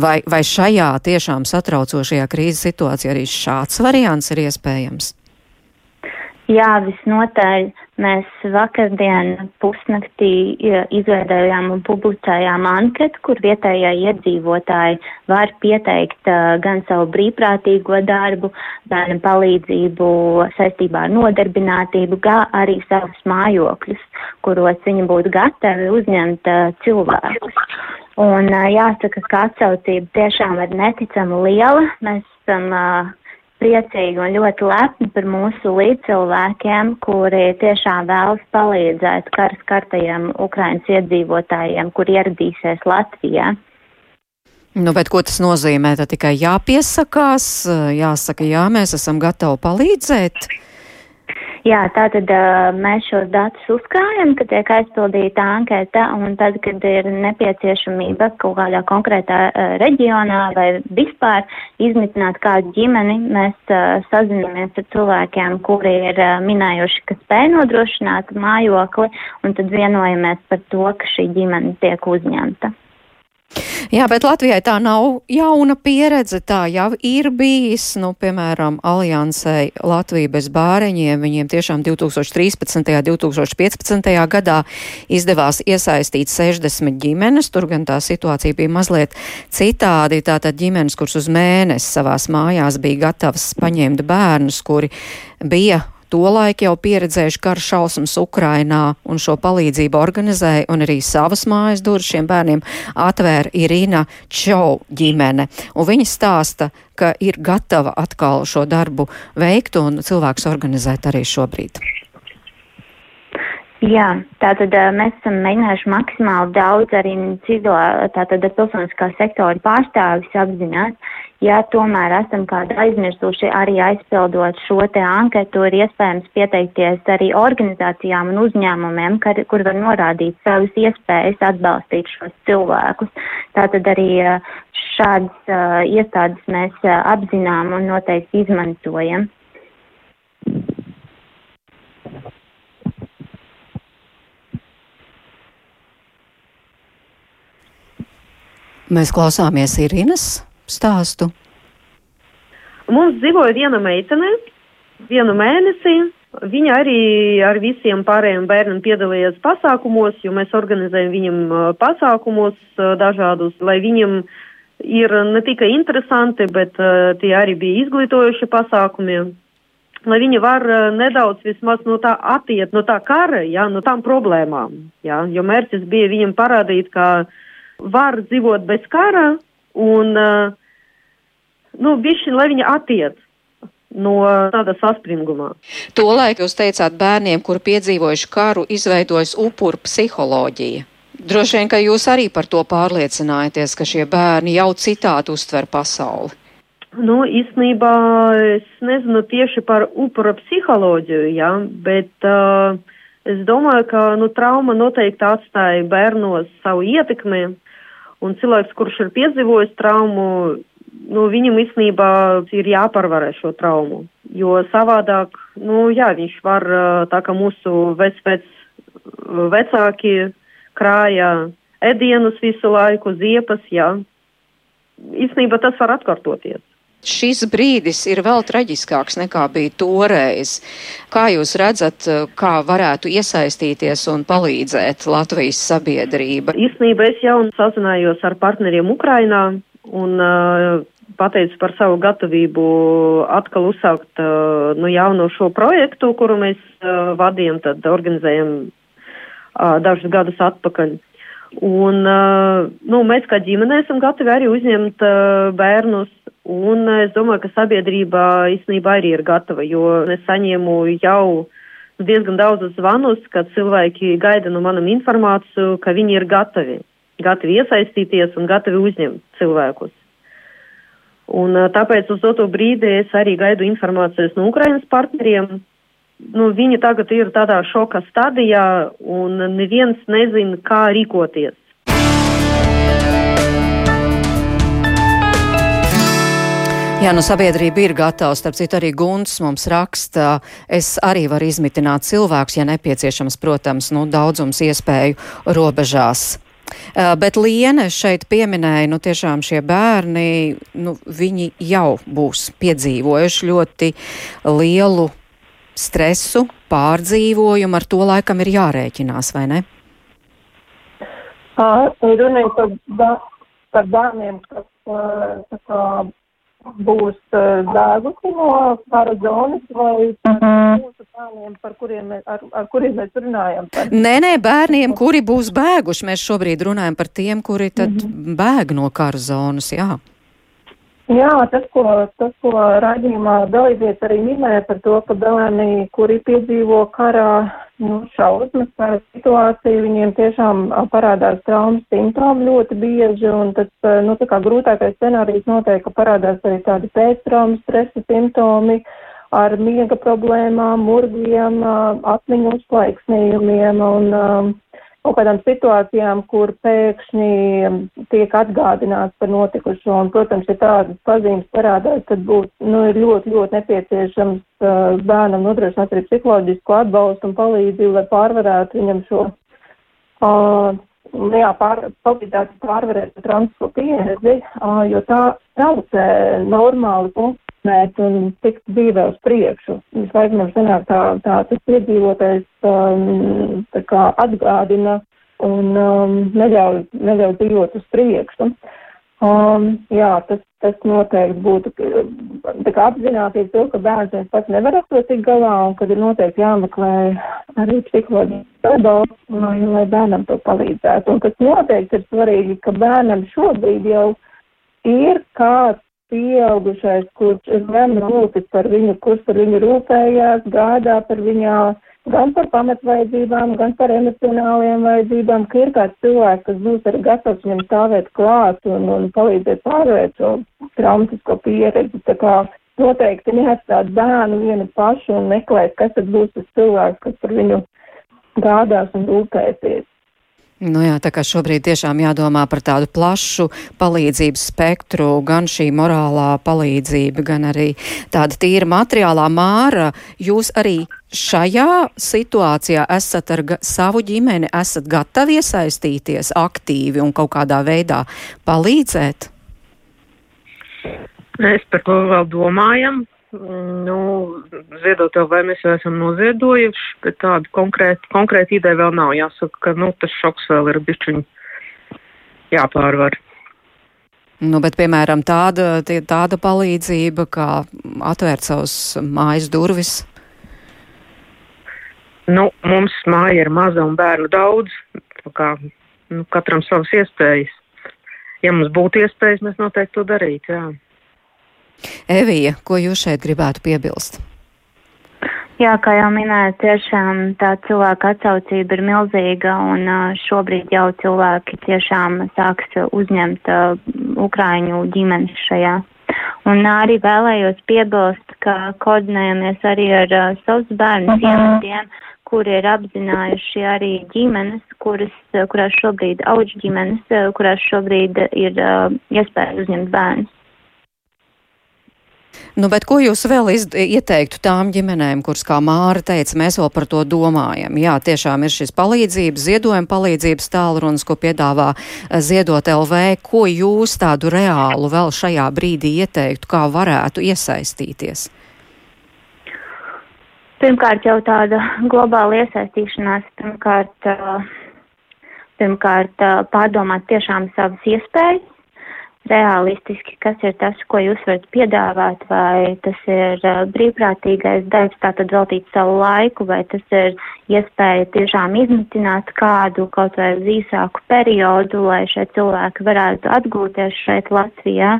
Vai, vai šajā tiešām satraucošajā krīzes situācijā arī šāds variants ir iespējams? Jā, visnotaļ. Mēs vakardien pusnaktī izveidojām un publicējām anketu, kur vietējie iedzīvotāji var pieteikt gan savu brīvprātīgo darbu, bērnu palīdzību saistībā ar nodarbinātību, kā arī savus mājokļus, kuros viņi būtu gatavi uzņemt cilvēkus. Un jāsaka, ka atsaucība tiešām ir neticami liela. Mēs esam priecīgi un ļoti lepni par mūsu līdzcilvēkiem, kuri tiešām vēlas palīdzēt karas kartajiem Ukrainas iedzīvotājiem, kur ieradīsies Latvijā. Nu, bet ko tas nozīmē? Tā tikai jāpiesakās, jāsaka, jā, mēs esam gatavi palīdzēt. Jā, tātad mēs šos datus uzkrājam, kad tiek aizpildīta anketa, un tad, kad ir nepieciešamība kaut kādā konkrētā reģionā vai vispār izmitināt kādu ģimeni, mēs sazinamies ar cilvēkiem, kuri ir minējuši, ka spēj nodrošināt mājokli, un tad vienojamies par to, ka šī ģimene tiek uzņemta. Jā, bet Latvijai tā nav jauna pieredze. Tā jau ir bijis, nu, piemēram, aliansei Latvija bez bāreņiem. Viņiem tiešām 2013. un 2015. gadā izdevās iesaistīt 60 ģimenes. Tur gan tā situācija bija mazliet citādi. Tātad ģimenes, kuras uz mēnesi savās mājās bija gatavas paņemt bērnus, kuri bija tolaik jau pieredzējuši kara šausmas Ukrainā un šo palīdzību organizēja un arī savas mājas durvis šiem bērniem atvēra Irina Čau ģimene. Un viņa stāsta, ka ir gatava atkal šo darbu veikt un cilvēks organizēt arī šobrīd. Jā, tātad mēs esam mēģinājuši maksimāli daudz arī civilā, tātad pilsoniskā sektora pārstāvis apzināt, Ja tomēr esam kādu aizmirsuši arī aizpildot šo te anketu, ir iespējams pieteikties arī organizācijām un uzņēmumiem, kar, kur var norādīt savas iespējas atbalstīt šos cilvēkus. Tātad arī šādas uh, iestādes mēs uh, apzinām un noteikti izmantojam. Mēs klausāmies Irinas stāstu? Mums dzīvoja viena meitene, vienu mēnesi. Viņa arī ar visiem pārējiem bērniem piedalījās pasākumos, jo mēs organizējam viņam pasākumus dažādus, lai viņam ir ne tikai interesanti, bet tie arī bija izglītojuši pasākumi, lai viņi var nedaudz vismaz no tā attiet, no tā kara, jā, no tām problēmām, jā, jo mērķis bija viņam parādīt, ka var dzīvot bez kara un uh, nu, bišķi, lai viņi attiec no tāda saspringumā. Tolaik jūs teicāt bērniem, kuri piedzīvojuši karu, izveidojas upuru psiholoģija. Droši vien, ka jūs arī par to pārliecinājāties, ka šie bērni jau citādi uztver pasauli. Nu, īstenībā es nezinu tieši par upura psiholoģiju, jā, bet uh, es domāju, ka nu, trauma noteikti atstāja bērnos savu ietekmi, un cilvēks, kurš ir piedzīvojis traumu, nu, viņam īstenībā ir jāpārvarē šo traumu, jo savādāk, nu, jā, viņš var, tā kā mūsu vec, vec, vecāki krāja ēdienus visu laiku, ziepas, jā, īstenībā tas var atkārtoties. Šis brīdis ir vēl traģiskāks nekā bija toreiz. Kā jūs redzat, kā varētu iesaistīties un palīdzēt Latvijas sabiedrība? Īsnībā es jau sazinājos ar partneriem Ukrainā, un uh, pateicu par savu gatavību atkal uzsākt uh, nu, jauno šo projektu, kuru mēs uh, vadījām, tad organizējam dažus gadus atpakaļ. Un, uh, nu, mēs kā ģimene esam gatavi arī uzņemt uh, bērnus, un uh, es domāju, ka sabiedrība īstenībā arī ir gatava, jo es saņēmu jau diezgan daudz zvanus, kad cilvēki gaida no manam informāciju, ka viņi ir gatavi gatavi iesaistīties un gatavi uzņemt cilvēkus. Un tāpēc uz doto brīdi es arī gaidu informācijas no Ukrainas partneriem. Nu, viņi tagad ir tādā šoka stadijā un neviens nezin, kā rīkoties. Jā, nu sabiedrība ir gatava, starp citu arī Gunts mums raksta, es arī varu izmitināt cilvēkus, ja nepieciešams, protams, nu, daudzums iespēju robežās. Bet Liene šeit pieminēja, nu tiešām šie bērni, nu, viņi jau būs piedzīvojuši ļoti lielu stresu, pārdzīvojumu, ar to laikam ir jārēķinās, vai ne? Runājot par, par bērniem, kas kā, būs dēguši no kara zonas vai mūsu bērniem, par kuriem mēs, ar, ar kuriem mēs runājam? Par... Nē, nē, bērniem, kuri būs bēguši. Mēs šobrīd runājam par tiem, kuri tad mm -hmm. bēg no kara zonas, jā. Jā, tas, ko, tas, ko raidījumā dalībnieks arī minēja par to, ka bērni, kuri piedzīvo karā nu, šausmas par situāciju, viņiem tiešām parādās traumas simptomi ļoti bieži, un tas, nu, tā kā grūtākais scenārijs noteikti, ka parādās arī tādi pēctraumas stresa simptomi ar miega problēmām, murgiem, atmiņu uzplaiksnījumiem un um, kaut kādām situācijām, kur pēkšņi tiek atgādināts par notikušo. Un, protams, ja tādas pazīmes parādās, tad būtu nu, ļoti, ļoti nepieciešams uh, bērnam nodrošināt arī psiholoģisku atbalstu un palīdzību, lai pārvarētu viņam šo. Uh, Jā, pār, palīdzētu pārvarēt transporta pieredzi, uh, jo tā traucē normāli funkciju funkcionēt un tikt dzīvē uz priekšu. Visu laiku mums sanāk tā, tā tas iedzīvotājs um, tā kā atgādina un um, neļauj, neļauj dzīvot uz priekšu. Um, jā, tas, tas noteikti būtu, tā kā apzināties to, ka bērns viens pats nevar ar to tik galā un kad ir noteikti jāmeklē arī psiholoģiski atbalsts, lai, lai bērnam to palīdzētu. Un kas noteikti ir svarīgi, ka bērnam šobrīd jau ir kāds pieaugušais, kurš gan rūpes par viņu, kurš par viņu rūpējās, gādā par viņā, gan par pamatvajadzībām, gan par emocionālajām vajadzībām, ka ir kāds cilvēks, kas būs arī gatavs viņam stāvēt klāt un, un palīdzēt pārvērt šo traumatisko pieredzi. Tā kā noteikti neatstāt bērnu vienu pašu un meklēt, kas tad būs tas cilvēks, kas par viņu gādās un rūpēsies. Nu jā, tā kā šobrīd tiešām jādomā par tādu plašu palīdzības spektru, gan šī morālā palīdzība, gan arī tāda tīra materiālā māra. Jūs arī šajā situācijā esat ar savu ģimeni, esat gatavi iesaistīties aktīvi un kaut kādā veidā palīdzēt? Mēs par to vēl domājam. Nu, ziedot jau, vai mēs jau esam noziedojuši, bet tāda konkrēta, konkrēta ideja vēl nav. Jāsaka, ka, nu, tas šoks vēl ir bišķiņ jāpārvar. Nu, bet, piemēram, tāda, tāda palīdzība, kā atvērt savus mājas durvis. Nu, mums māja ir maza un bērnu daudz, kā nu, katram savas iespējas. Ja mums būtu iespējas, mēs noteikti to darītu, jā. Evija, ko jūs šeit gribētu piebilst? Jā, kā jau minēju, tiešām tā cilvēka atsaucība ir milzīga un šobrīd jau cilvēki tiešām sāks uzņemt uh, Ukraiņu ģimenes šajā. Un arī vēlējos piebilst, ka koordinējamies arī ar uh, savus bērnu dienestiem, kuri ir apzinājuši arī ģimenes, kuras, kurās šobrīd auģu ģimenes, kurās šobrīd ir uh, iespēja uzņemt bērnus. Nu, bet ko jūs vēl ieteiktu tām ģimenēm, kuras, kā Māra teica, mēs vēl par to domājam? Jā, tiešām ir šis palīdzības, ziedojuma palīdzības tālrunis, ko piedāvā eh, Ziedot LV. Ko jūs tādu reālu vēl šajā brīdī ieteiktu, kā varētu iesaistīties? Pirmkārt, jau tāda globāla iesaistīšanās, pirmkārt, eh, pirmkārt eh, pārdomāt tiešām savas iespējas, realistiski, kas ir tas, ko jūs varat piedāvāt, vai tas ir uh, brīvprātīgais darbs, tātad veltīt savu laiku, vai tas ir iespēja tiešām izmitināt kādu kaut vai uz īsāku periodu, lai šie cilvēki varētu atgūties šeit Latvijā.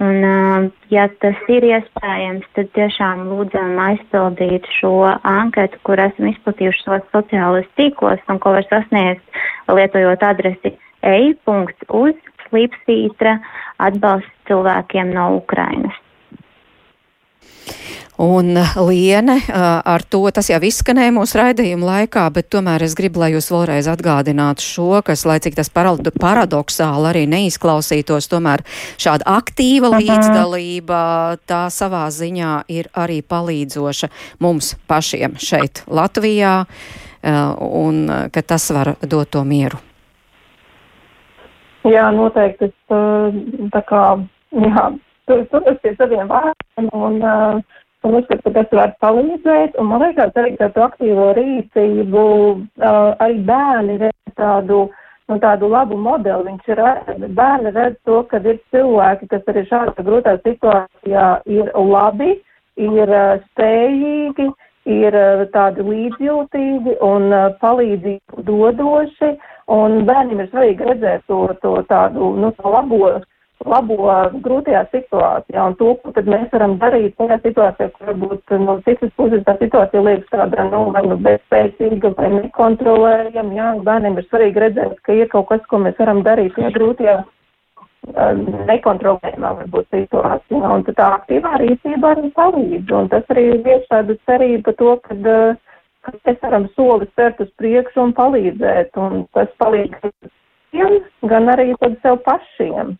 Un, uh, ja tas ir iespējams, tad tiešām lūdzam aizpildīt šo anketu, kur esam izplatījuši savos sociālajos tīklos un ko var sasniegt lietojot adresi e.uz slīpsvītra atbalsts cilvēkiem no Ukrainas. Un Liene, ar to tas jau izskanēja mūsu raidījuma laikā, bet tomēr es gribu, lai jūs vēlreiz atgādinātu šo, kas, lai cik tas paradoxāli arī neizklausītos, tomēr šāda aktīva mhm. līdzdalība tā savā ziņā ir arī palīdzoša mums pašiem šeit Latvijā, un ka tas var dot to mieru. Jā, noteikti. Es tā kā, jā, turos pie saviem vārdiem un un uzskatu, ka tas var palīdzēt, un man liekas arī tādu aktīvo rīcību, uh, arī bērni redz tādu, nu, tādu labu modeli. Viņš ir, bērni redz to, ka ir cilvēki, kas arī šādā grūtā situācijā ir labi, ir spējīgi, ir tādi līdzjūtīgi un palīdzību dodoši, un bērniem ir svarīgi redzēt to, to tādu, nu, to labo labo grūtajā situācijā. Un to, ko tad mēs varam darīt tajā situācijā, kur varbūt no citas puses tā situācija liekas tāda, nu, vai nu bezspēcīga vai nekontrolējama, jā, bērniem ir svarīgi redzēt, ka ir kaut kas, ko mēs varam darīt tajā grūtajā nekontrolējumā varbūt situācijā, un tā aktīvā rīcība arī palīdz, un tas arī vieš tādu cerību par to, kad, ka mēs varam soli spērt uz priekšu un palīdzēt, un tas palīdz gan arī tad sev pašiem.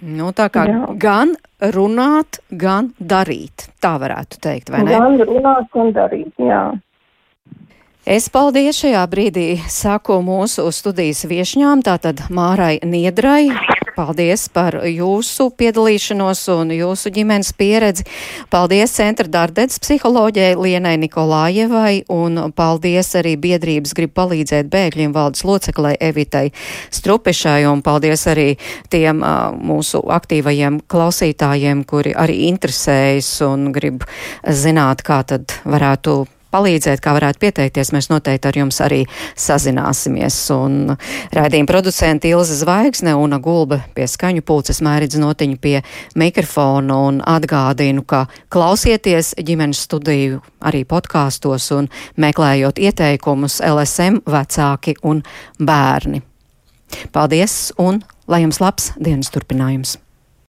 Nu, tā kā Jā. gan runāt, gan darīt. Tā varētu teikt, vai ne? Gan runāt un darīt, jā. Es paldies šajā brīdī saku mūsu studijas viešņām, tātad Mārai Niedrai. Paldies par jūsu piedalīšanos un jūsu ģimenes pieredzi. Paldies Centra Dardets psiholoģijai Lienai Nikolājevai un paldies arī biedrības grib palīdzēt bēgļiem valdes loceklai Evitai Strupešai un paldies arī tiem uh, mūsu aktīvajiem klausītājiem, kuri arī interesējas un grib zināt, kā tad varētu palīdzēt, kā varētu pieteikties, mēs noteikti ar jums arī sazināsimies. Un raidījuma producenti Ilza Zvaigzne un Gulbe pie skaņu pulces mēridz notiņu pie mikrofona un atgādinu, ka klausieties ģimenes studiju arī podkāstos un meklējot ieteikumus LSM vecāki un bērni. Paldies un lai jums labs dienas turpinājums!